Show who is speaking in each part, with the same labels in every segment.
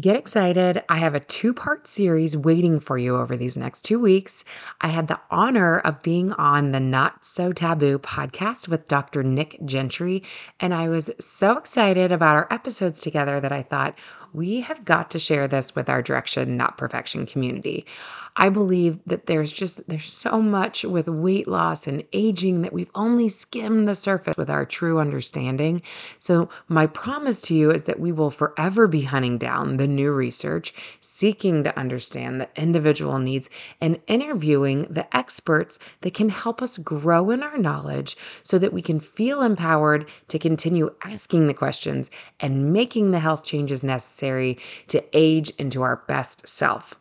Speaker 1: Get excited. I have a two part series waiting for you over these next two weeks. I had the honor of being on the Not So Taboo podcast with Dr. Nick Gentry, and I was so excited about our episodes together that I thought, we have got to share this with our direction not perfection community. I believe that there's just there's so much with weight loss and aging that we've only skimmed the surface with our true understanding. So my promise to you is that we will forever be hunting down the new research seeking to understand the individual needs and interviewing the experts that can help us grow in our knowledge so that we can feel empowered to continue asking the questions and making the health changes necessary necessary to age into our best self.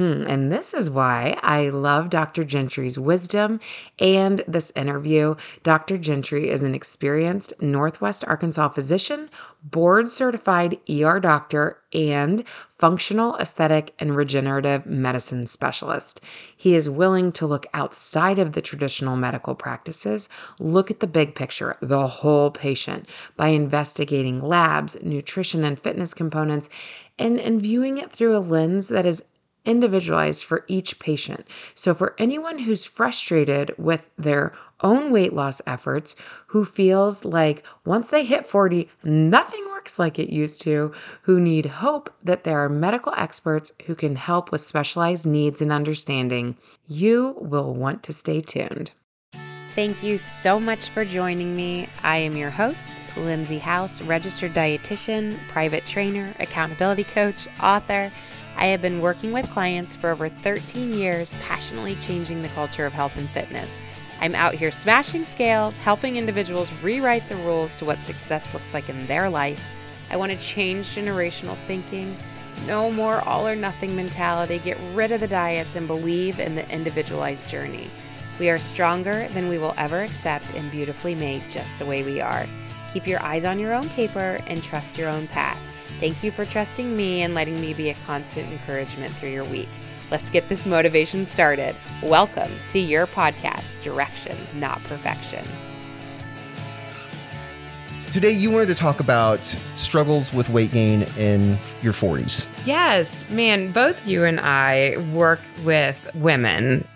Speaker 1: Mm, and this is why I love Dr. Gentry's wisdom and this interview. Dr. Gentry is an experienced Northwest Arkansas physician, board certified ER doctor, and functional aesthetic and regenerative medicine specialist. He is willing to look outside of the traditional medical practices, look at the big picture, the whole patient, by investigating labs, nutrition, and fitness components, and, and viewing it through a lens that is individualized for each patient. So, for anyone who's frustrated with their own weight loss efforts, who feels like once they hit 40, nothing works like it used to, who need hope that there are medical experts who can help with specialized needs and understanding, you will want to stay tuned.
Speaker 2: Thank you so much for joining me. I am your host, Lindsay House, registered dietitian, private trainer, accountability coach, author I have been working with clients for over 13 years, passionately changing the culture of health and fitness. I'm out here smashing scales, helping individuals rewrite the rules to what success looks like in their life. I want to change generational thinking. No more all or nothing mentality. Get rid of the diets and believe in the individualized journey. We are stronger than we will ever accept and beautifully made just the way we are. Keep your eyes on your own paper and trust your own path. Thank you for trusting me and letting me be a constant encouragement through your week. Let's get this motivation started. Welcome to your podcast, Direction, Not Perfection.
Speaker 3: Today, you wanted to talk about struggles with weight gain in your 40s.
Speaker 1: Yes, man, both you and I work with women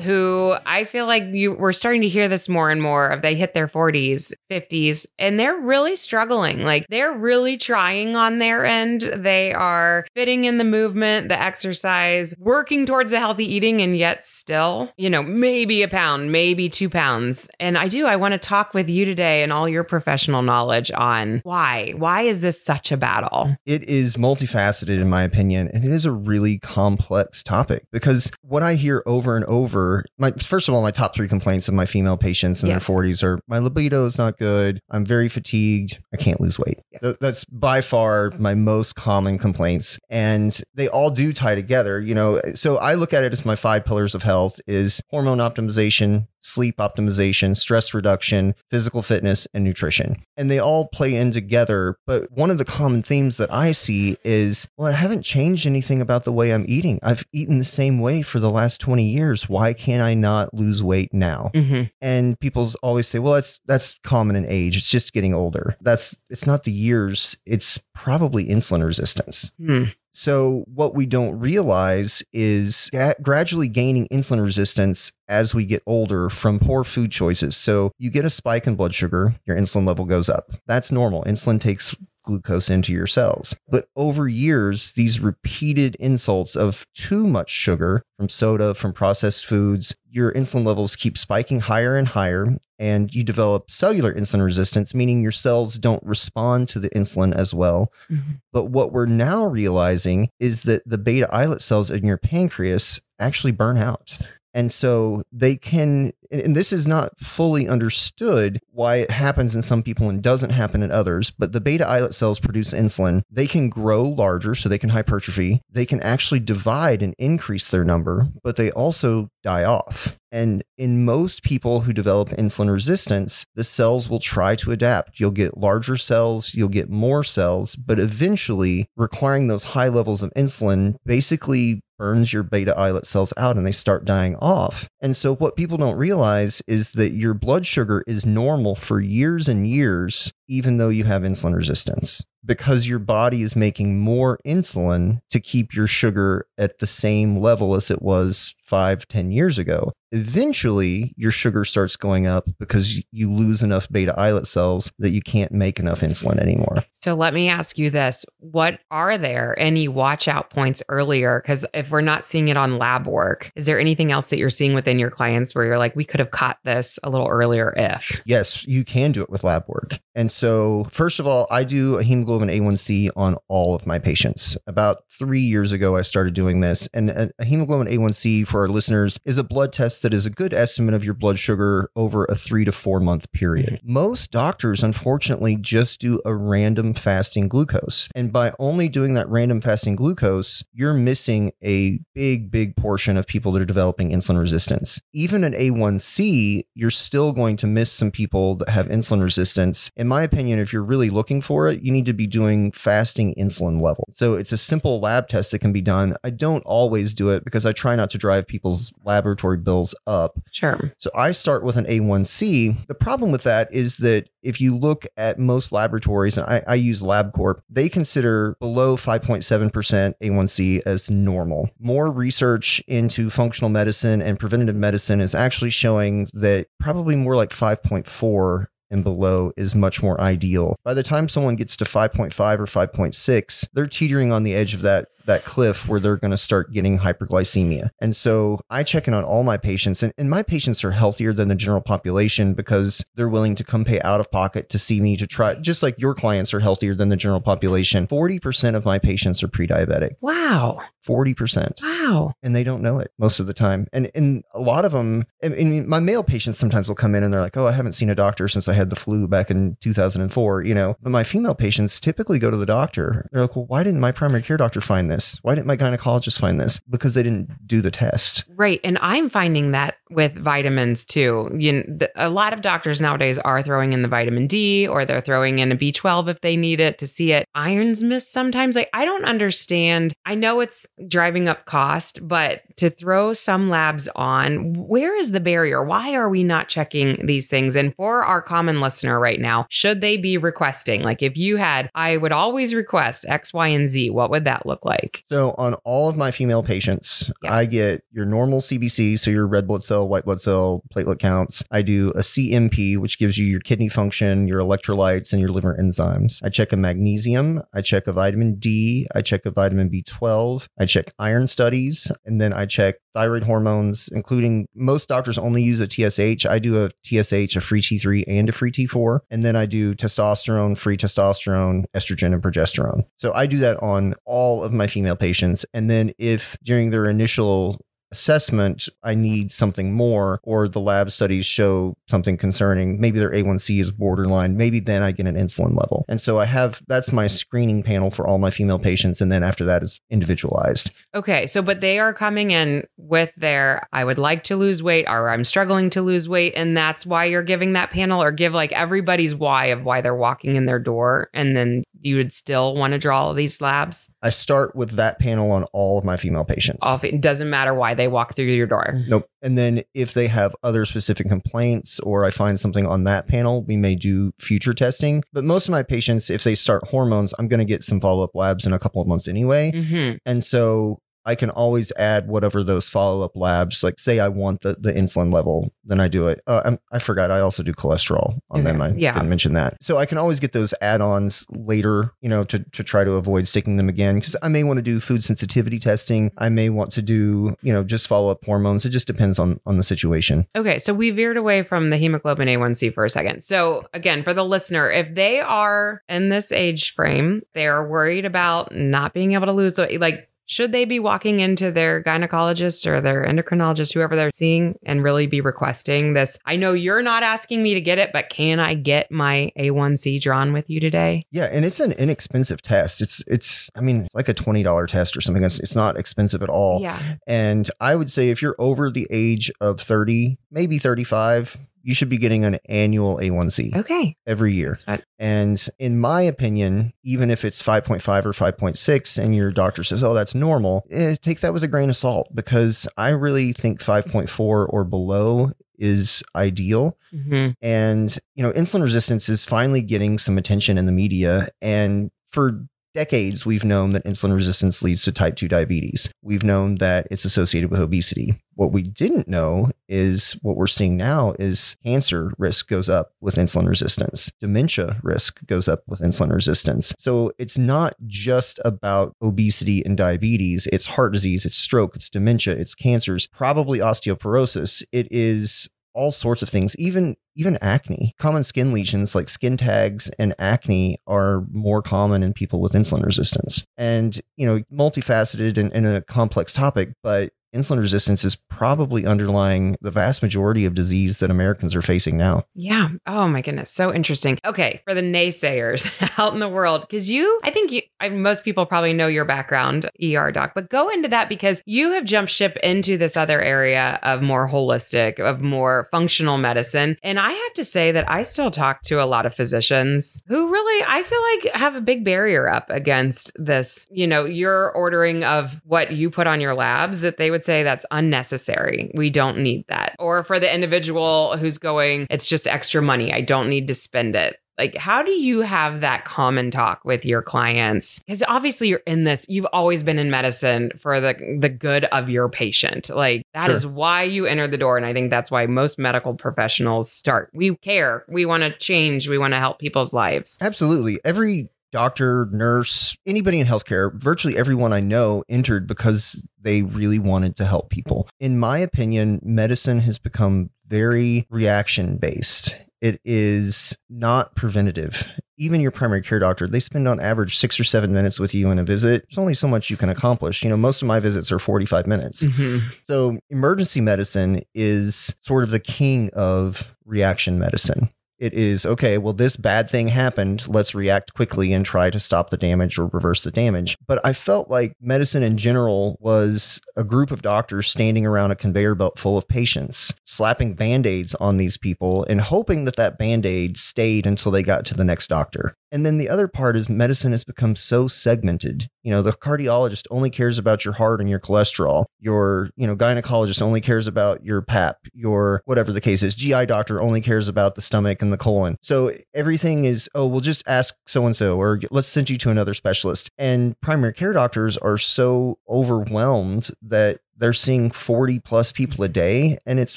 Speaker 1: who I feel like you we're starting to hear this more and more of they hit their 40s, 50s and they're really struggling. Like they're really trying on their end. They are fitting in the movement, the exercise, working towards the healthy eating and yet still, you know, maybe a pound, maybe 2 pounds. And I do I want to talk with you today and all your professional knowledge on why. Why is this such a battle?
Speaker 3: It is multifaceted in my opinion and it is a really complex topic because what I hear over and over my first of all, my top three complaints of my female patients in yes. their 40s are my libido is not good. I'm very fatigued. I can't lose weight. Yes. That's by far my most common complaints. And they all do tie together, you know. So I look at it as my five pillars of health is hormone optimization, sleep optimization, stress reduction, physical fitness, and nutrition. And they all play in together. But one of the common themes that I see is, well, I haven't changed anything about the way I'm eating. I've eaten the same way for the last 20 years. Why can't I not lose weight now? Mm-hmm. And people always say, well, that's that's common in age. It's just getting older. That's it's not the years. It's probably insulin resistance. Mm. So, what we don't realize is gradually gaining insulin resistance as we get older from poor food choices. So, you get a spike in blood sugar, your insulin level goes up. That's normal. Insulin takes glucose into your cells. But over years, these repeated insults of too much sugar from soda, from processed foods, your insulin levels keep spiking higher and higher, and you develop cellular insulin resistance, meaning your cells don't respond to the insulin as well. Mm-hmm. But what we're now realizing is that the beta islet cells in your pancreas actually burn out. And so they can, and this is not fully understood why it happens in some people and doesn't happen in others, but the beta islet cells produce insulin. They can grow larger, so they can hypertrophy. They can actually divide and increase their number, but they also die off. And in most people who develop insulin resistance, the cells will try to adapt. You'll get larger cells, you'll get more cells, but eventually requiring those high levels of insulin basically burns your beta islet cells out and they start dying off. And so, what people don't realize is that your blood sugar is normal for years and years, even though you have insulin resistance. because your body is making more insulin to keep your sugar at the same level as it was five, ten years ago. Eventually, your sugar starts going up because you lose enough beta islet cells that you can't make enough insulin anymore.
Speaker 1: So let me ask you this. What are there any watch out points earlier? Because if we're not seeing it on lab work, is there anything else that you're seeing within your clients where you're like, we could have caught this a little earlier if?
Speaker 3: Yes, you can do it with lab work. And so, first of all, I do a hemoglobin A1C on all of my patients. About three years ago, I started doing this. And a hemoglobin A1C for our listeners is a blood test that is a good estimate of your blood sugar over a three to four month period. Mm-hmm. Most doctors, unfortunately, just do a random fasting glucose. And by only doing that random fasting glucose, you're missing a big, big portion of people that are developing insulin resistance. Even an A1C, you're still going to miss some people that have insulin resistance. In my opinion, if you're really looking for it, you need to be doing fasting insulin level. So it's a simple lab test that can be done. I don't always do it because I try not to drive people's laboratory bills up.
Speaker 1: Sure.
Speaker 3: So I start with an A1C. The problem with that is that if you look at most laboratories, and I, I use LabCorp, they consider below 5.7% A1C as normal. More research into functional medicine and preventative medicine is actually showing that probably more like 5.4 and below is much more ideal. By the time someone gets to 5.5 or 5.6, they're teetering on the edge of that that cliff where they're going to start getting hyperglycemia. And so I check in on all my patients, and, and my patients are healthier than the general population because they're willing to come pay out of pocket to see me to try, just like your clients are healthier than the general population. 40% of my patients are pre diabetic.
Speaker 1: Wow.
Speaker 3: 40%.
Speaker 1: Wow.
Speaker 3: And they don't know it most of the time. And and a lot of them, I mean, my male patients sometimes will come in and they're like, oh, I haven't seen a doctor since I had the flu back in 2004, you know. But my female patients typically go to the doctor. They're like, well, why didn't my primary care doctor find this? Why didn't my gynecologist find this? Because they didn't do the test.
Speaker 1: Right. And I'm finding that with vitamins too. You know, the, a lot of doctors nowadays are throwing in the vitamin D or they're throwing in a B12 if they need it to see it. Iron's missed sometimes. Like, I don't understand. I know it's driving up cost, but to throw some labs on, where is the barrier? Why are we not checking these things? And for our common listener right now, should they be requesting? Like, if you had, I would always request X, Y, and Z, what would that look like?
Speaker 3: So, on all of my female patients, yeah. I get your normal CBC, so your red blood cell, white blood cell, platelet counts. I do a CMP, which gives you your kidney function, your electrolytes, and your liver enzymes. I check a magnesium, I check a vitamin D, I check a vitamin B12, I check iron studies, and then I check thyroid hormones, including most doctors only use a TSH. I do a TSH, a free T3, and a free T4. And then I do testosterone, free testosterone, estrogen, and progesterone. So I do that on all of my female patients. And then if during their initial assessment, I need something more, or the lab studies show something concerning. Maybe their A1C is borderline. Maybe then I get an insulin level. And so I have that's my screening panel for all my female patients. And then after that is individualized.
Speaker 1: Okay. So, but they are coming in with their, I would like to lose weight, or I'm struggling to lose weight. And that's why you're giving that panel, or give like everybody's why of why they're walking in their door. And then you would still want to draw all these labs?
Speaker 3: I start with that panel on all of my female patients.
Speaker 1: All, it doesn't matter why they walk through your door.
Speaker 3: Nope. And then if they have other specific complaints or I find something on that panel, we may do future testing. But most of my patients, if they start hormones, I'm going to get some follow up labs in a couple of months anyway. Mm-hmm. And so I can always add whatever those follow up labs, like say I want the, the insulin level, then I do it. Uh, i forgot. I also do cholesterol on them. I yeah. didn't mention that. So I can always get those add ons later, you know, to, to try to avoid sticking them again. Cause I may want to do food sensitivity testing. I may want to do, you know, just follow up hormones. It just depends on, on the situation.
Speaker 1: Okay. So we veered away from the hemoglobin A1C for a second. So again, for the listener, if they are in this age frame, they're worried about not being able to lose, weight, like, should they be walking into their gynecologist or their endocrinologist, whoever they're seeing, and really be requesting this? I know you're not asking me to get it, but can I get my A1C drawn with you today?
Speaker 3: Yeah, and it's an inexpensive test. It's it's I mean, it's like a $20 test or something. It's, it's not expensive at all.
Speaker 1: Yeah.
Speaker 3: And I would say if you're over the age of 30, maybe 35, you should be getting an annual A1C.
Speaker 1: Okay.
Speaker 3: Every year. And in my opinion, even if it's 5.5 or 5.6 and your doctor says, oh, that's normal, eh, take that with a grain of salt because I really think 5.4 or below is ideal. Mm-hmm. And, you know, insulin resistance is finally getting some attention in the media. And for decades, we've known that insulin resistance leads to type 2 diabetes. We've known that it's associated with obesity. What we didn't know is what we're seeing now is cancer risk goes up with insulin resistance. Dementia risk goes up with insulin resistance. So it's not just about obesity and diabetes. It's heart disease, it's stroke, it's dementia, it's cancers, probably osteoporosis. It is all sorts of things, even even acne. Common skin lesions like skin tags and acne are more common in people with insulin resistance. And, you know, multifaceted and, and a complex topic, but insulin resistance is probably underlying the vast majority of disease that Americans are facing now.
Speaker 1: Yeah. Oh my goodness. So interesting. Okay. For the naysayers out in the world, because you, I think you, I, most people probably know your background, ER doc, but go into that because you have jumped ship into this other area of more holistic, of more functional medicine. And I have to say that I still talk to a lot of physicians who really, I feel like have a big barrier up against this. You know, your ordering of what you put on your labs that they would say that's unnecessary. We don't need that. Or for the individual who's going, it's just extra money. I don't need to spend it. Like, how do you have that common talk with your clients? Because obviously you're in this, you've always been in medicine for the the good of your patient. Like that sure. is why you enter the door. And I think that's why most medical professionals start. We care. We want to change. We want to help people's lives.
Speaker 3: Absolutely. Every doctor, nurse, anybody in healthcare, virtually everyone I know entered because they really wanted to help people. In my opinion, medicine has become very reaction based. It is not preventative. Even your primary care doctor, they spend on average six or seven minutes with you in a visit. There's only so much you can accomplish. You know, most of my visits are 45 minutes. Mm-hmm. So, emergency medicine is sort of the king of reaction medicine. It is okay, well, this bad thing happened. Let's react quickly and try to stop the damage or reverse the damage. But I felt like medicine in general was a group of doctors standing around a conveyor belt full of patients, slapping band aids on these people and hoping that that band aid stayed until they got to the next doctor. And then the other part is medicine has become so segmented. You know, the cardiologist only cares about your heart and your cholesterol. Your, you know, gynecologist only cares about your pap. Your whatever the case is, GI doctor only cares about the stomach and the colon. So everything is, oh, we'll just ask so and so or let's send you to another specialist. And primary care doctors are so overwhelmed that they're seeing 40 plus people a day and it's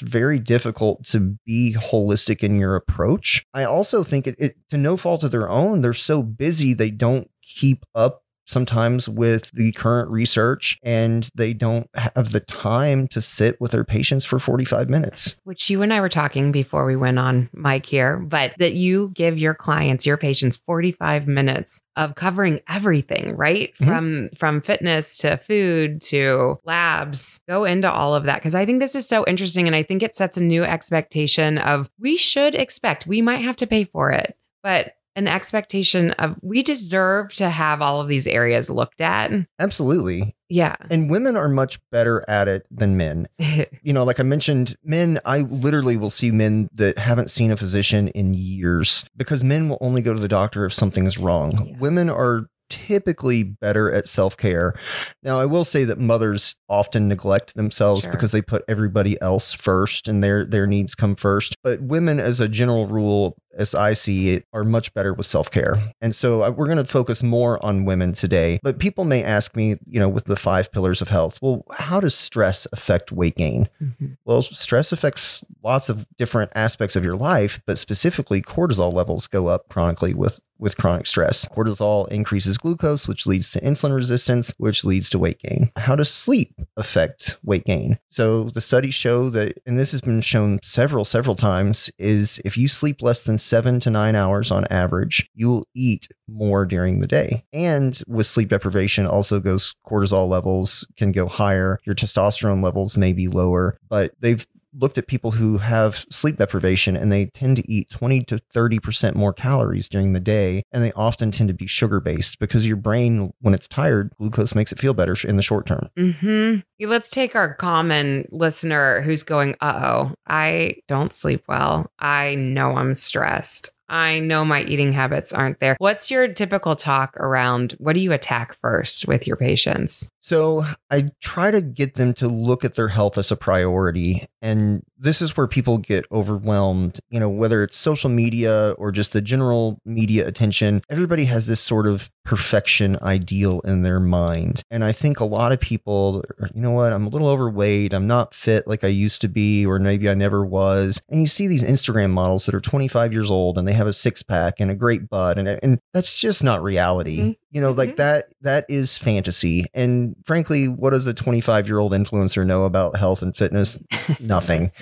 Speaker 3: very difficult to be holistic in your approach i also think it, it, to no fault of their own they're so busy they don't keep up sometimes with the current research and they don't have the time to sit with their patients for 45 minutes.
Speaker 1: Which you and I were talking before we went on mic here, but that you give your clients, your patients 45 minutes of covering everything, right? Mm-hmm. From from fitness to food to labs. Go into all of that because I think this is so interesting and I think it sets a new expectation of we should expect we might have to pay for it, but an expectation of we deserve to have all of these areas looked at.
Speaker 3: Absolutely.
Speaker 1: Yeah.
Speaker 3: And women are much better at it than men. you know, like I mentioned, men, I literally will see men that haven't seen a physician in years because men will only go to the doctor if something is wrong. Yeah. Women are typically better at self care. Now, I will say that mothers often neglect themselves sure. because they put everybody else first and their their needs come first. But women, as a general rule, as I see it, are much better with self care. And so uh, we're going to focus more on women today. But people may ask me, you know, with the five pillars of health, well, how does stress affect weight gain? Mm-hmm. Well, stress affects lots of different aspects of your life, but specifically cortisol levels go up chronically with with chronic stress. Cortisol increases glucose, which leads to insulin resistance, which leads to weight gain. How does sleep affect weight gain? So the studies show that, and this has been shown several, several times, is if you sleep less than seven to nine hours on average, you will eat more during the day. And with sleep deprivation, also goes cortisol levels can go higher. Your testosterone levels may be lower, but they've looked at people who have sleep deprivation and they tend to eat 20 to 30% more calories during the day. And they often tend to be sugar based because your brain, when it's tired, glucose makes it feel better in the short term.
Speaker 1: Mm-hmm. Let's take our common listener who's going, uh oh, I don't sleep well. I know I'm stressed. I know my eating habits aren't there. What's your typical talk around what do you attack first with your patients?
Speaker 3: So I try to get them to look at their health as a priority. And this is where people get overwhelmed, you know, whether it's social media or just the general media attention. Everybody has this sort of perfection ideal in their mind. And I think a lot of people, you know what, I'm a little overweight. I'm not fit like I used to be, or maybe I never was. And you see these Instagram models that are 25 years old and they have a six pack and a great butt. And, and that's just not reality. Mm-hmm. You know, like mm-hmm. that, that is fantasy. And frankly, what does a 25 year old influencer know about health and fitness? Nothing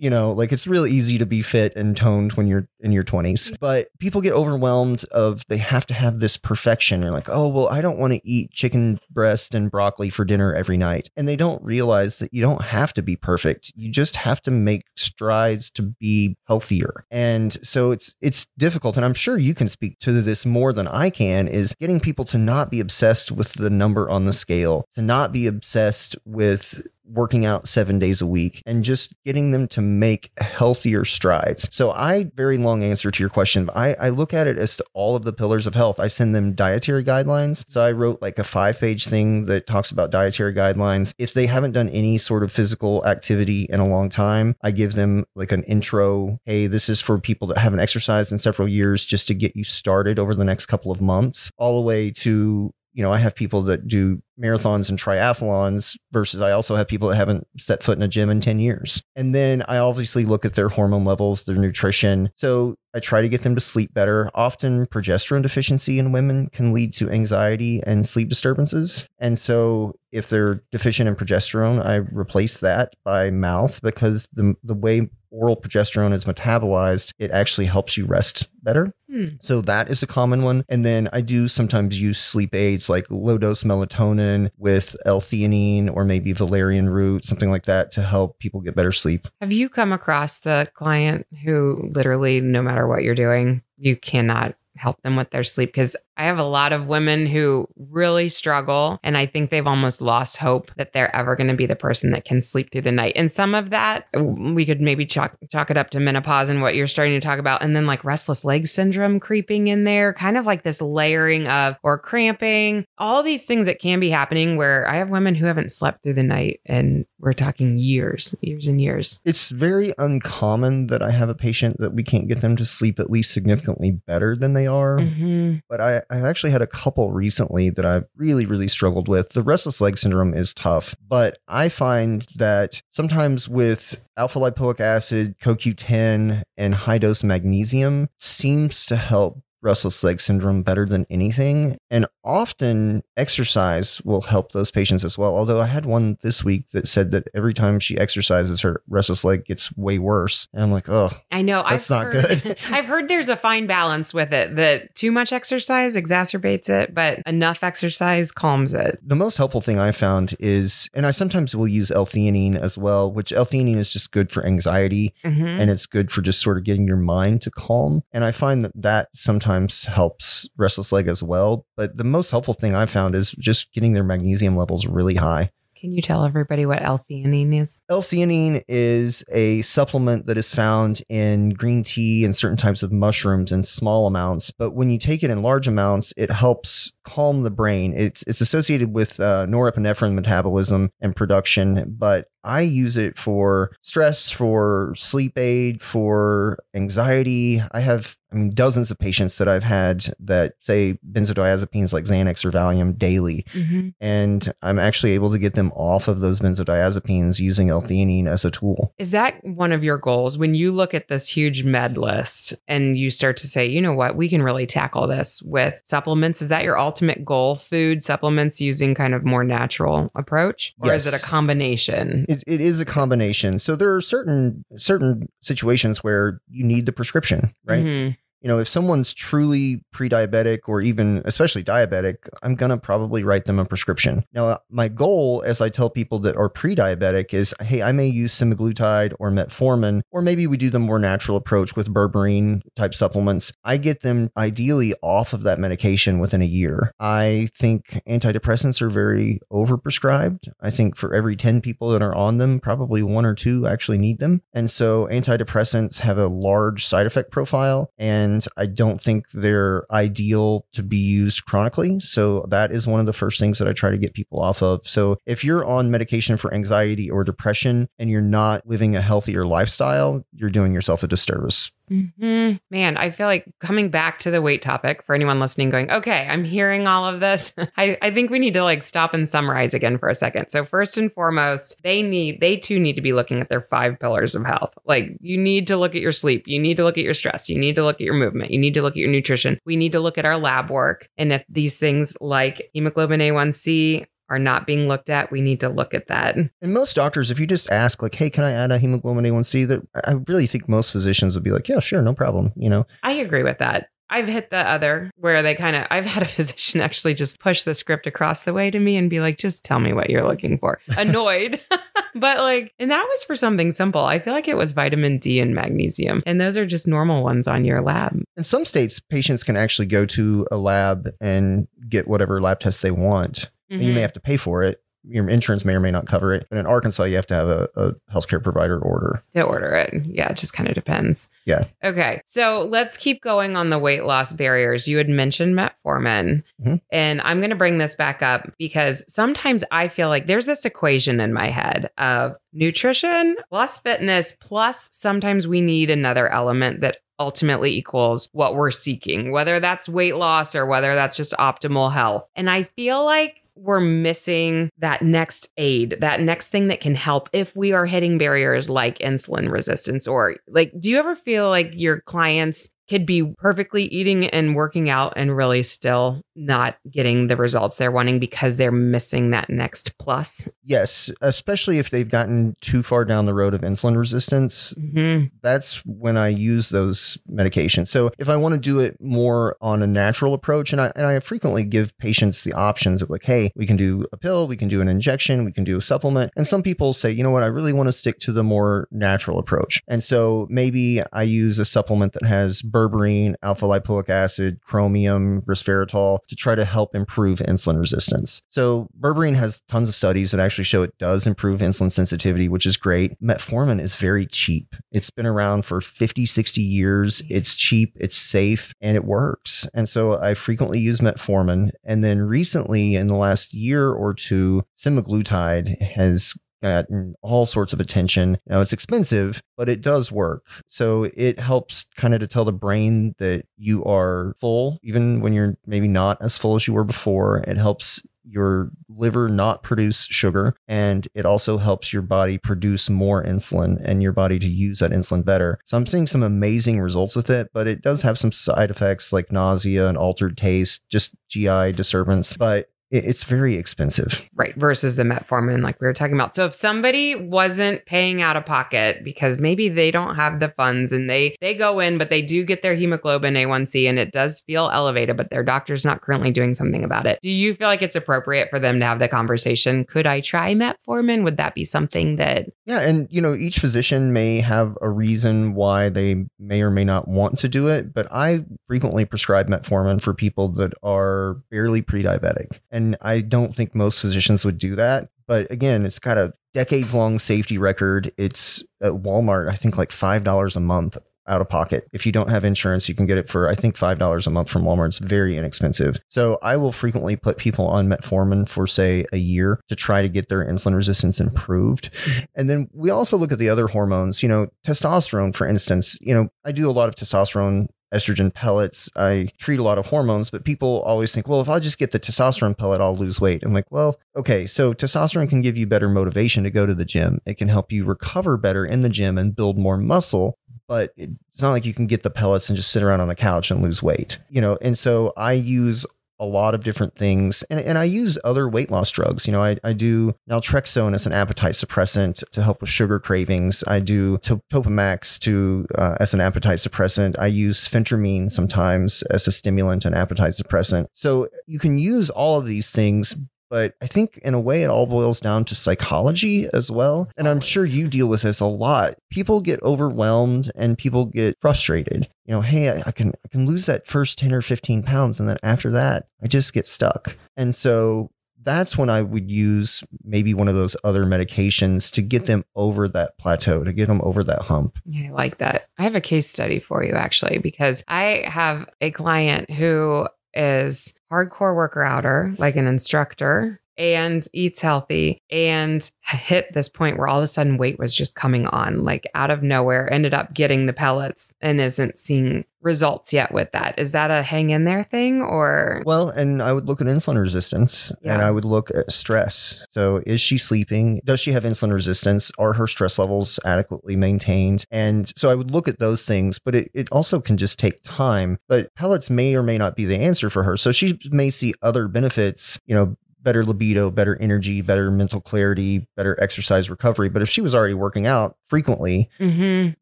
Speaker 3: you know, like it's real easy to be fit and toned when you're in your 20s. But people get overwhelmed of they have to have this perfection. They're like, oh, well, I don't want to eat chicken breast and broccoli for dinner every night. And they don't realize that you don't have to be perfect. You just have to make strides to be healthier. And so it's it's difficult. And I'm sure you can speak to this more than I can, is getting people to not be obsessed with the number on the scale, to not be obsessed with working out seven days a week and just getting them to make healthier strides. So I very long answer to your question. I, I look at it as to all of the pillars of health. I send them dietary guidelines. So I wrote like a five page thing that talks about dietary guidelines. If they haven't done any sort of physical activity in a long time, I give them like an intro. Hey, this is for people that haven't exercised in several years just to get you started over the next couple of months, all the way to you know, I have people that do marathons and triathlons versus I also have people that haven't set foot in a gym in 10 years. And then I obviously look at their hormone levels, their nutrition. So I try to get them to sleep better. Often progesterone deficiency in women can lead to anxiety and sleep disturbances. And so if they're deficient in progesterone, I replace that by mouth because the the way oral progesterone is metabolized, it actually helps you rest better. Hmm. So that is a common one. And then I do sometimes use sleep aids like low dose melatonin with L-theanine or maybe valerian root, something like that to help people get better sleep.
Speaker 1: Have you come across the client who literally, no matter what you're doing, you cannot help them with their sleep because I have a lot of women who really struggle and I think they've almost lost hope that they're ever going to be the person that can sleep through the night. And some of that we could maybe chalk chalk it up to menopause and what you're starting to talk about and then like restless leg syndrome creeping in there, kind of like this layering of or cramping, all these things that can be happening where I have women who haven't slept through the night and we're talking years, years and years.
Speaker 3: It's very uncommon that I have a patient that we can't get them to sleep at least significantly better than they are. Mm-hmm. But I, I've actually had a couple recently that I've really, really struggled with. The restless leg syndrome is tough, but I find that sometimes with alpha lipoic acid, CoQ10, and high dose magnesium seems to help restless leg syndrome better than anything. And often exercise will help those patients as well. Although I had one this week that said that every time she exercises, her restless leg gets way worse. And I'm like, oh,
Speaker 1: I know.
Speaker 3: That's
Speaker 1: I've
Speaker 3: not
Speaker 1: heard,
Speaker 3: good.
Speaker 1: I've heard there's a fine balance with it that too much exercise exacerbates it, but enough exercise calms it.
Speaker 3: The most helpful thing I found is, and I sometimes will use L-theanine as well, which L-theanine is just good for anxiety mm-hmm. and it's good for just sort of getting your mind to calm. And I find that that sometimes sometimes helps restless leg as well. But the most helpful thing I've found is just getting their magnesium levels really high.
Speaker 1: Can you tell everybody what L-theanine is?
Speaker 3: L-theanine is a supplement that is found in green tea and certain types of mushrooms in small amounts. But when you take it in large amounts, it helps calm the brain. It's it's associated with uh, norepinephrine metabolism and production, but I use it for stress, for sleep aid, for anxiety. I have, I mean, dozens of patients that I've had that say benzodiazepines like Xanax or Valium daily. Mm-hmm. And I'm actually able to get them off of those benzodiazepines using L-theanine as a tool.
Speaker 1: Is that one of your goals? When you look at this huge med list and you start to say, you know what, we can really tackle this with supplements, is that your ultimate goal? Food, supplements using kind of more natural approach? Or yes. is it a combination?
Speaker 3: It, it is a combination. So there are certain certain situations where you need the prescription, right? Mm-hmm you know, if someone's truly pre-diabetic or even especially diabetic, I'm going to probably write them a prescription. Now, uh, my goal as I tell people that are pre-diabetic is, hey, I may use semaglutide or metformin, or maybe we do the more natural approach with berberine type supplements. I get them ideally off of that medication within a year. I think antidepressants are very overprescribed. I think for every 10 people that are on them, probably one or two actually need them. And so antidepressants have a large side effect profile and and I don't think they're ideal to be used chronically. So that is one of the first things that I try to get people off of. So if you're on medication for anxiety or depression and you're not living a healthier lifestyle, you're doing yourself a disservice.
Speaker 1: Mm-hmm. Man, I feel like coming back to the weight topic for anyone listening, going, okay, I'm hearing all of this. I, I think we need to like stop and summarize again for a second. So, first and foremost, they need, they too need to be looking at their five pillars of health. Like, you need to look at your sleep. You need to look at your stress. You need to look at your movement. You need to look at your nutrition. We need to look at our lab work. And if these things like hemoglobin A1C, are not being looked at, we need to look at that.
Speaker 3: And most doctors, if you just ask, like, hey, can I add a hemoglobin A1C? That I really think most physicians would be like, yeah, sure, no problem. You know,
Speaker 1: I agree with that. I've hit the other where they kind of, I've had a physician actually just push the script across the way to me and be like, just tell me what you're looking for. Annoyed. but like, and that was for something simple. I feel like it was vitamin D and magnesium. And those are just normal ones on your lab.
Speaker 3: In some states, patients can actually go to a lab and get whatever lab test they want. Mm-hmm. You may have to pay for it. Your insurance may or may not cover it. But in Arkansas, you have to have a, a healthcare provider order.
Speaker 1: To order it. Yeah, it just kind of depends.
Speaker 3: Yeah.
Speaker 1: Okay. So let's keep going on the weight loss barriers. You had mentioned metformin. Mm-hmm. And I'm going to bring this back up because sometimes I feel like there's this equation in my head of nutrition plus fitness, plus sometimes we need another element that ultimately equals what we're seeking, whether that's weight loss or whether that's just optimal health. And I feel like we're missing that next aid, that next thing that can help if we are hitting barriers like insulin resistance or like, do you ever feel like your clients could be perfectly eating and working out and really still not getting the results they're wanting because they're missing that next plus.
Speaker 3: Yes, especially if they've gotten too far down the road of insulin resistance. Mm-hmm. That's when I use those medications. So if I want to do it more on a natural approach, and I, and I frequently give patients the options of like, hey, we can do a pill, we can do an injection, we can do a supplement. And some people say, you know what, I really want to stick to the more natural approach. And so maybe I use a supplement that has berberine, alpha lipoic acid, chromium, resveratrol to try to help improve insulin resistance. So berberine has tons of studies that actually show it does improve insulin sensitivity, which is great. Metformin is very cheap. It's been around for 50, 60 years. It's cheap, it's safe, and it works. And so I frequently use metformin. And then recently, in the last year or two, semaglutide has gotten all sorts of attention. Now it's expensive, but it does work. So it helps kind of to tell the brain that you are full, even when you're maybe not as full as you were before. It helps your liver not produce sugar and it also helps your body produce more insulin and your body to use that insulin better. So I'm seeing some amazing results with it, but it does have some side effects like nausea and altered taste, just GI disturbance. But it's very expensive.
Speaker 1: Right. Versus the metformin, like we were talking about. So if somebody wasn't paying out of pocket because maybe they don't have the funds and they they go in, but they do get their hemoglobin A1C and it does feel elevated, but their doctor's not currently doing something about it. Do you feel like it's appropriate for them to have the conversation? Could I try metformin? Would that be something that
Speaker 3: Yeah, and you know, each physician may have a reason why they may or may not want to do it, but I frequently prescribe metformin for people that are barely pre-diabetic. And and I don't think most physicians would do that. But again, it's got a decades long safety record. It's at Walmart, I think like $5 a month out of pocket. If you don't have insurance, you can get it for, I think, $5 a month from Walmart. It's very inexpensive. So I will frequently put people on metformin for, say, a year to try to get their insulin resistance improved. And then we also look at the other hormones, you know, testosterone, for instance. You know, I do a lot of testosterone estrogen pellets. I treat a lot of hormones, but people always think, well, if I just get the testosterone pellet, I'll lose weight. I'm like, well, okay, so testosterone can give you better motivation to go to the gym. It can help you recover better in the gym and build more muscle. But it's not like you can get the pellets and just sit around on the couch and lose weight, you know. And so I use a lot of different things. And, and I use other weight loss drugs. You know, I, I do naltrexone as an appetite suppressant to help with sugar cravings. I do Topamax to uh, as an appetite suppressant. I use phentermine sometimes as a stimulant and appetite suppressant. So you can use all of these things, but I think in a way it all boils down to psychology as well. And I'm sure you deal with this a lot. People get overwhelmed and people get frustrated. You know, hey, I, I can I can lose that first 10 or 15 pounds and then after that, I just get stuck. And so that's when I would use maybe one of those other medications to get them over that plateau, to get them over that hump.
Speaker 1: Yeah, I like that. I have a case study for you actually, because I have a client who is hardcore worker outer, like an instructor, and eats healthy and hit this point where all of a sudden weight was just coming on like out of nowhere ended up getting the pellets and isn't seeing results yet with that. Is that a hang in there thing or?
Speaker 3: Well and i would look at insulin resistance yeah. and i would look at stress. So is she sleeping? Does she have insulin resistance? Are her stress levels adequately maintained? And so i would look at those things but it, it also can just take time but pellets may or may not be the answer for her. So she may see other benefits you know better libido, better energy, better mental clarity, better exercise recovery. But if she was already working out frequently, mm-hmm.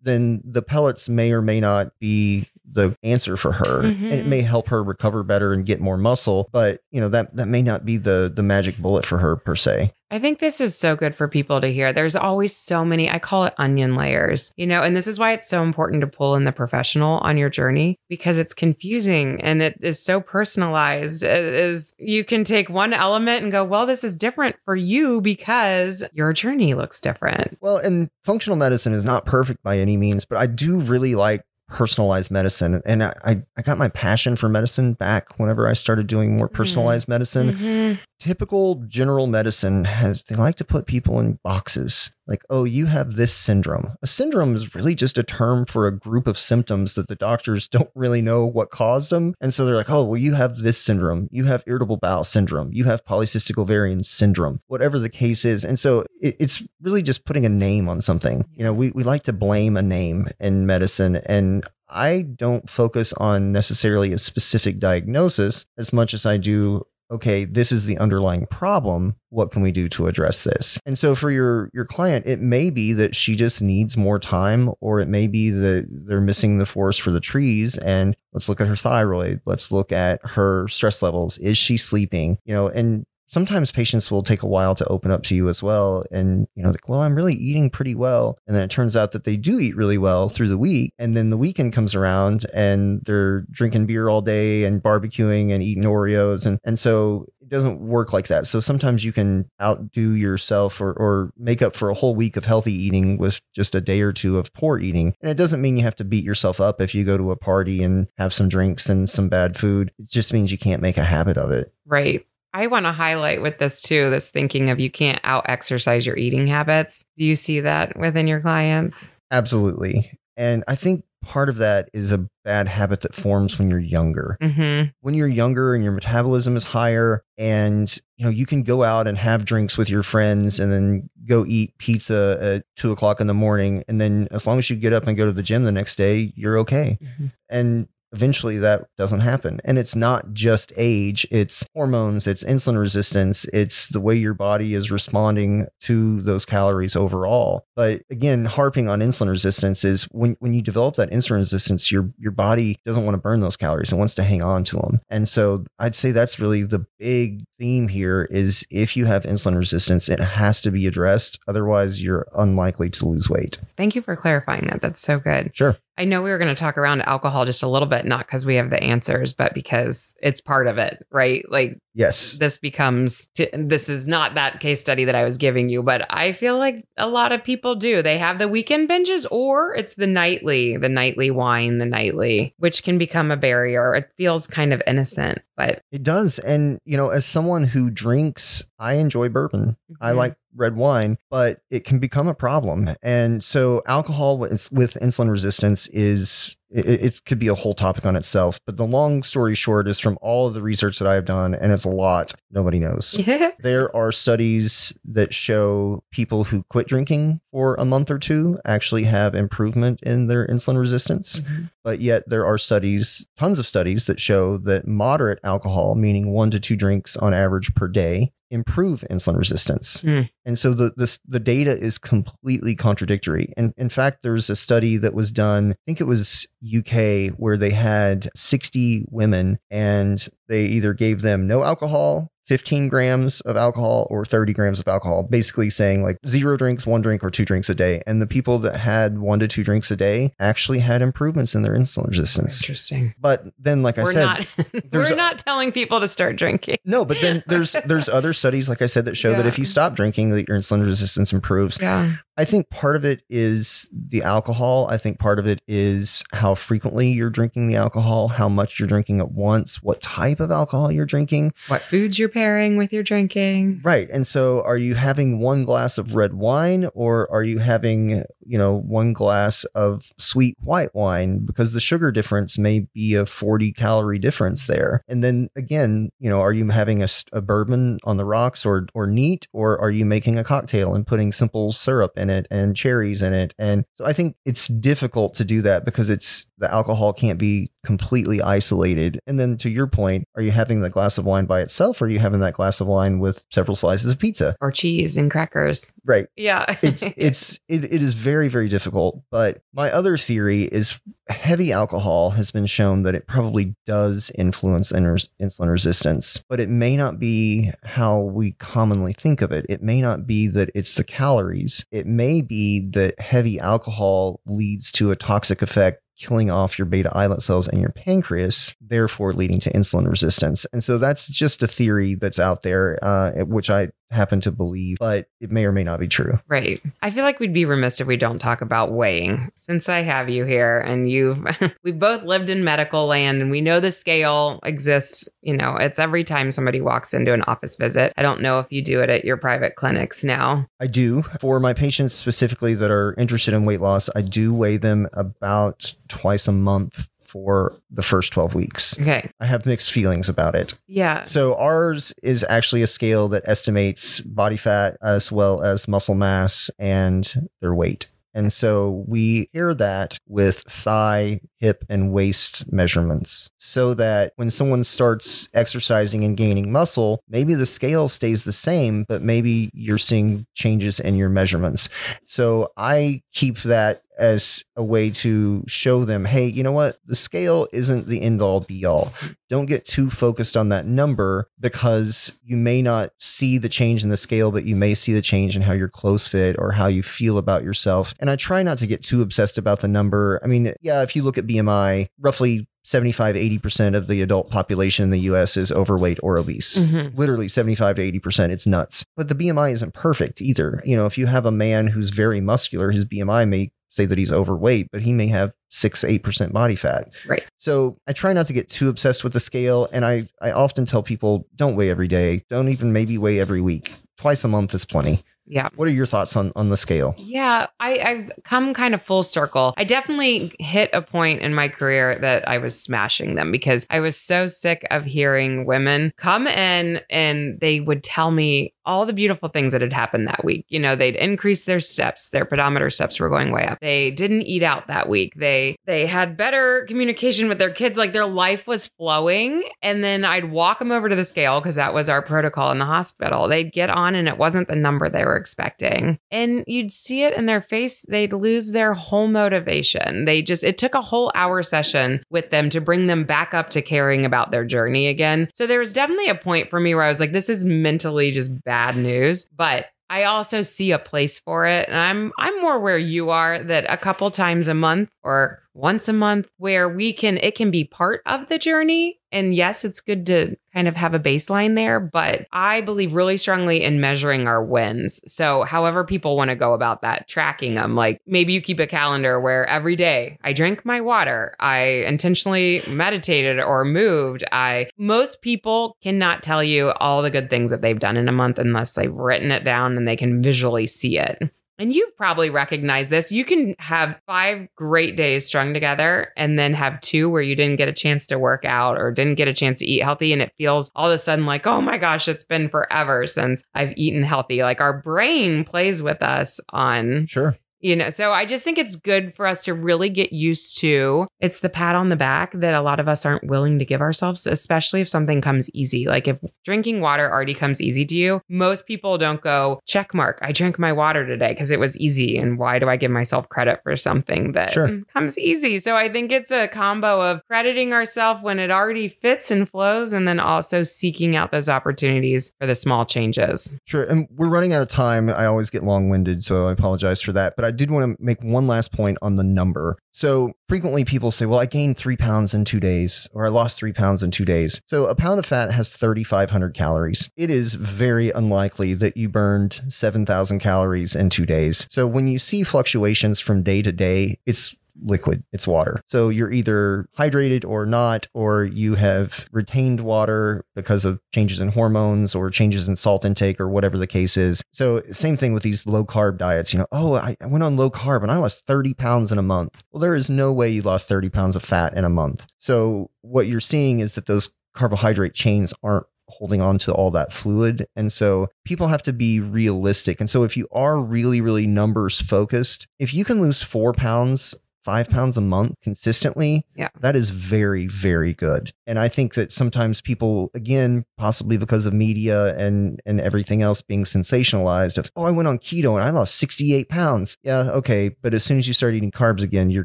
Speaker 3: then the pellets may or may not be the answer for her mm-hmm. and it may help her recover better and get more muscle but you know that that may not be the the magic bullet for her per se
Speaker 1: I think this is so good for people to hear. There's always so many, I call it onion layers, you know, and this is why it's so important to pull in the professional on your journey because it's confusing and it is so personalized. It is, you can take one element and go, well, this is different for you because your journey looks different.
Speaker 3: Well, and functional medicine is not perfect by any means, but I do really like personalized medicine. And I, I got my passion for medicine back whenever I started doing more mm-hmm. personalized mm-hmm. medicine. Mm-hmm. Typical general medicine has, they like to put people in boxes like, oh, you have this syndrome. A syndrome is really just a term for a group of symptoms that the doctors don't really know what caused them. And so they're like, oh, well, you have this syndrome. You have irritable bowel syndrome. You have polycystic ovarian syndrome, whatever the case is. And so it, it's really just putting a name on something. You know, we, we like to blame a name in medicine. And I don't focus on necessarily a specific diagnosis as much as I do okay, this is the underlying problem. What can we do to address this? And so for your your client, it may be that she just needs more time, or it may be that they're missing the forest for the trees. And let's look at her thyroid. Let's look at her stress levels. Is she sleeping? You know, and sometimes patients will take a while to open up to you as well and you know like well i'm really eating pretty well. And then it turns out that they do eat really well through the week. And then the weekend comes around and they're drinking beer all day and barbecuing and eating oreos. And and so it doesn't work like that. So sometimes you can outdo yourself or, or make up for a whole week of healthy eating with just a day or two of poor eating. And it doesn't mean you have to beat yourself up if you go to a party and have some drinks and some bad food. It just means you can't make a habit of it.
Speaker 1: Right I want to highlight with this too this thinking of you can't out exercise your eating habits. Do you see that within your clients?
Speaker 3: Absolutely. And I think part of that is a bad habit that forms when you're younger. Mm-hmm. When you're younger and your metabolism is higher, and you know you can go out and have drinks with your friends, and then go eat pizza at two o'clock in the morning, and then as long as you get up and go to the gym the next day, you're okay. Mm-hmm. And eventually that doesn't happen. And it's not just age, it's hormones, it's insulin resistance, it's the way your body is responding to those calories overall. But again, harping on insulin resistance is when, when you develop that insulin resistance, your your body doesn't want to burn those calories, it wants to hang on to them. And so I'd say that's really the big theme here is if you have insulin resistance, it has to be addressed. Otherwise, you're unlikely to lose weight.
Speaker 1: Thank you for clarifying that. That's so good.
Speaker 3: Sure.
Speaker 1: I know we were going to talk around alcohol just a little bit, not because we have the answers, but because it's part of it, right? Like,
Speaker 3: yes,
Speaker 1: this becomes, this is not that case study that I was giving you, but I feel like a lot of people do. They have the weekend binges or it's the nightly, the nightly wine, the nightly, which can become a barrier. It feels kind of innocent, but
Speaker 3: it does. And, you know, as someone who drinks, I enjoy bourbon. Mm-hmm. I like red wine, but it can become a problem. And so alcohol with, with insulin resistance is it, it, could be a whole topic on itself. But the long story short is from all of the research that I've done, and it's a lot, nobody knows. there are studies that show people who quit drinking for a month or two actually have improvement in their insulin resistance. Mm-hmm. But yet there are studies, tons of studies that show that moderate alcohol, meaning one to two drinks on average per day, improve insulin resistance. Mm. And so the this, the data is completely contradictory. And in fact, there's a study that was done, I think it was UK, where they had 60 women and they either gave them no alcohol, 15 grams of alcohol or 30 grams of alcohol, basically saying like zero drinks, one drink, or two drinks a day. And the people that had one to two drinks a day actually had improvements in their insulin resistance.
Speaker 1: Interesting.
Speaker 3: But then, like
Speaker 1: we're
Speaker 3: I said,
Speaker 1: not, we're not telling people to start drinking.
Speaker 3: No, but then there's there's other studies, like I said, that show yeah. that if you stop drinking, that your insulin resistance improves.
Speaker 1: Yeah.
Speaker 3: I think part of it is the alcohol. I think part of it is how frequently you're drinking the alcohol, how much you're drinking at once, what type of alcohol you're drinking,
Speaker 1: what foods you're pairing with your drinking.
Speaker 3: Right. And so are you having one glass of red wine or are you having, you know, one glass of sweet white wine because the sugar difference may be a 40 calorie difference there. And then again, you know, are you having a, a bourbon on the rocks or or neat or are you making a cocktail and putting simple syrup in in it and cherries in it. And so I think it's difficult to do that because it's the alcohol can't be completely isolated. And then to your point, are you having the glass of wine by itself or are you having that glass of wine with several slices of pizza
Speaker 1: or cheese and crackers?
Speaker 3: Right.
Speaker 1: Yeah.
Speaker 3: it's it's it, it is very very difficult, but my other theory is heavy alcohol has been shown that it probably does influence insulin resistance, but it may not be how we commonly think of it. It may not be that it's the calories. It may be that heavy alcohol leads to a toxic effect killing off your beta islet cells and your pancreas, therefore leading to insulin resistance. And so that's just a theory that's out there, uh, which I happen to believe, but it may or may not be true.
Speaker 1: Right. I feel like we'd be remiss if we don't talk about weighing. Since I have you here and you've we both lived in medical land and we know the scale exists, you know, it's every time somebody walks into an office visit. I don't know if you do it at your private clinics now.
Speaker 3: I do. For my patients specifically that are interested in weight loss, I do weigh them about twice a month for the first 12 weeks.
Speaker 1: Okay.
Speaker 3: I have mixed feelings about it.
Speaker 1: Yeah.
Speaker 3: So ours is actually a scale that estimates body fat as well as muscle mass and their weight. And so we pair that with thigh, hip, and waist measurements so that when someone starts exercising and gaining muscle, maybe the scale stays the same, but maybe you're seeing changes in your measurements. So I keep that as a way to show them, hey, you know what? The scale isn't the end all be all. Don't get too focused on that number because you may not see the change in the scale, but you may see the change in how your clothes fit or how you feel about yourself. And I try not to get too obsessed about the number. I mean, yeah, if you look at BMI, roughly 75 80% of the adult population in the US is overweight or obese. Mm-hmm. Literally 75 to 80%. It's nuts. But the BMI isn't perfect either. You know, if you have a man who's very muscular, his BMI may say that he's overweight, but he may have six, eight percent body fat.
Speaker 1: Right.
Speaker 3: So I try not to get too obsessed with the scale. And I, I often tell people don't weigh every day. Don't even maybe weigh every week. Twice a month is plenty.
Speaker 1: Yeah.
Speaker 3: What are your thoughts on on the scale?
Speaker 1: Yeah, I, I've come kind of full circle. I definitely hit a point in my career that I was smashing them because I was so sick of hearing women come in and they would tell me all the beautiful things that had happened that week. You know, they'd increased their steps, their pedometer steps were going way up. They didn't eat out that week. They they had better communication with their kids, like their life was flowing. And then I'd walk them over to the scale because that was our protocol in the hospital. They'd get on and it wasn't the number they were expecting. And you'd see it in their face, they'd lose their whole motivation. They just it took a whole hour session with them to bring them back up to caring about their journey again. So there was definitely a point for me where I was like, this is mentally just bad bad news, but I also see a place for it. And I'm I'm more where you are that a couple times a month or once a month where we can it can be part of the journey and yes it's good to kind of have a baseline there but i believe really strongly in measuring our wins. So however people want to go about that tracking them like maybe you keep a calendar where every day i drank my water i intentionally meditated or moved i most people cannot tell you all the good things that they've done in a month unless they've written it down and they can visually see it and you've probably recognized this. You can have five great days strung together and then have two where you didn't get a chance to work out or didn't get a chance to eat healthy. And it feels all of a sudden like, oh my gosh, it's been forever since I've eaten healthy. Like our brain plays with us on
Speaker 3: sure
Speaker 1: You know, so I just think it's good for us to really get used to. It's the pat on the back that a lot of us aren't willing to give ourselves, especially if something comes easy. Like if drinking water already comes easy to you, most people don't go, check mark, I drank my water today because it was easy. And why do I give myself credit for something that sure. comes easy? So I think it's a combo of crediting ourselves when it already fits and flows, and then also seeking out those opportunities for the small changes.
Speaker 3: Sure. And we're running out of time. I always get long winded, so I apologize for that. But I did want to make one last point on the number. So frequently people say, well, I gained three pounds in two days, or I lost three pounds in two days. So a pound of fat has 3,500 calories. It is very unlikely that you burned 7,000 calories in two days. So when you see fluctuations from day to day, it's liquid, it's water. So you're either hydrated or not, or you have retained water because of changes in hormones or changes in salt intake or whatever the case is. So, same thing with these low carb diets. You know, oh, I, went on low carb and I lost 30 pounds in a month. Well, there is no way you lost 30 pounds of fat in a month. So, what you're seeing is that those carbohydrate chains aren't holding on to all that fluid. And so people have to be realistic. And so if you are really, really numbers focused, if you can lose four pounds five mm-hmm. pounds a month consistently,
Speaker 1: yeah.
Speaker 3: that is very, very good. And I think that sometimes people, again, possibly because of media and and everything else being sensationalized of, oh, I went on keto and I lost 68 pounds. Yeah, okay. But as soon as you start eating carbs again, you're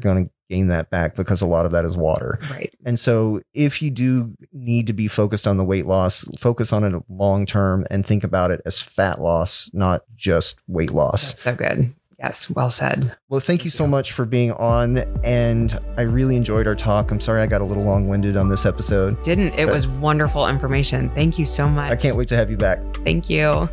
Speaker 3: gonna gain that back because a lot of that is water.
Speaker 1: Right.
Speaker 3: And so if you do need to be focused on the weight loss, focus on it long term and think about it as fat loss, not just weight loss.
Speaker 1: That's so good. Yes, well said.
Speaker 3: Well, thank you so much for being on. And I really enjoyed our talk. I'm sorry I got a little long winded on this episode.
Speaker 1: Didn't. It was wonderful information. Thank you so much.
Speaker 3: I can't wait to have you back.
Speaker 1: Thank you.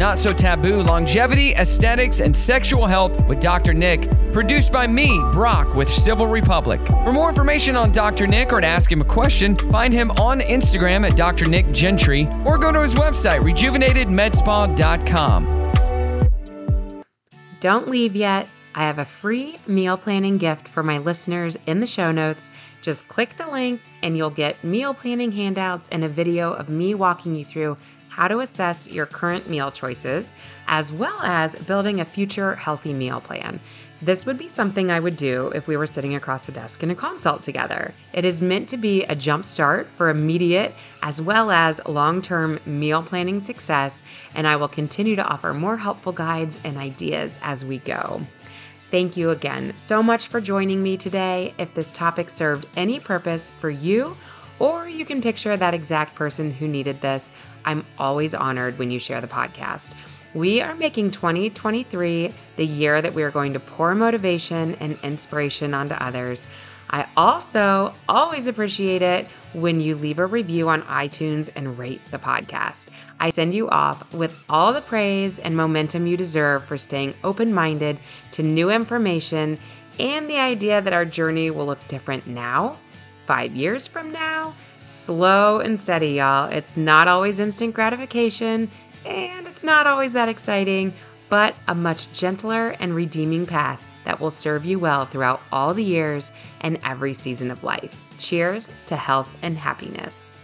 Speaker 4: Not So Taboo Longevity, Aesthetics, and Sexual Health with Dr. Nick, produced by me, Brock, with Civil Republic. For more information on Dr. Nick or to ask him a question, find him on Instagram at Dr. Nick Gentry or go to his website, rejuvenatedmedspa.com.
Speaker 1: Don't leave yet. I have a free meal planning gift for my listeners in the show notes. Just click the link and you'll get meal planning handouts and a video of me walking you through how to assess your current meal choices, as well as building a future healthy meal plan. This would be something I would do if we were sitting across the desk in a consult together. It is meant to be a jumpstart for immediate as well as long term meal planning success, and I will continue to offer more helpful guides and ideas as we go. Thank you again so much for joining me today. If this topic served any purpose for you, or you can picture that exact person who needed this. I'm always honored when you share the podcast. We are making 2023 the year that we are going to pour motivation and inspiration onto others. I also always appreciate it when you leave a review on iTunes and rate the podcast. I send you off with all the praise and momentum you deserve for staying open minded to new information and the idea that our journey will look different now five years from now. Slow and steady, y'all. It's not always instant gratification, and it's not always that exciting, but a much gentler and redeeming path that will serve you well throughout all the years and every season of life. Cheers to health and happiness.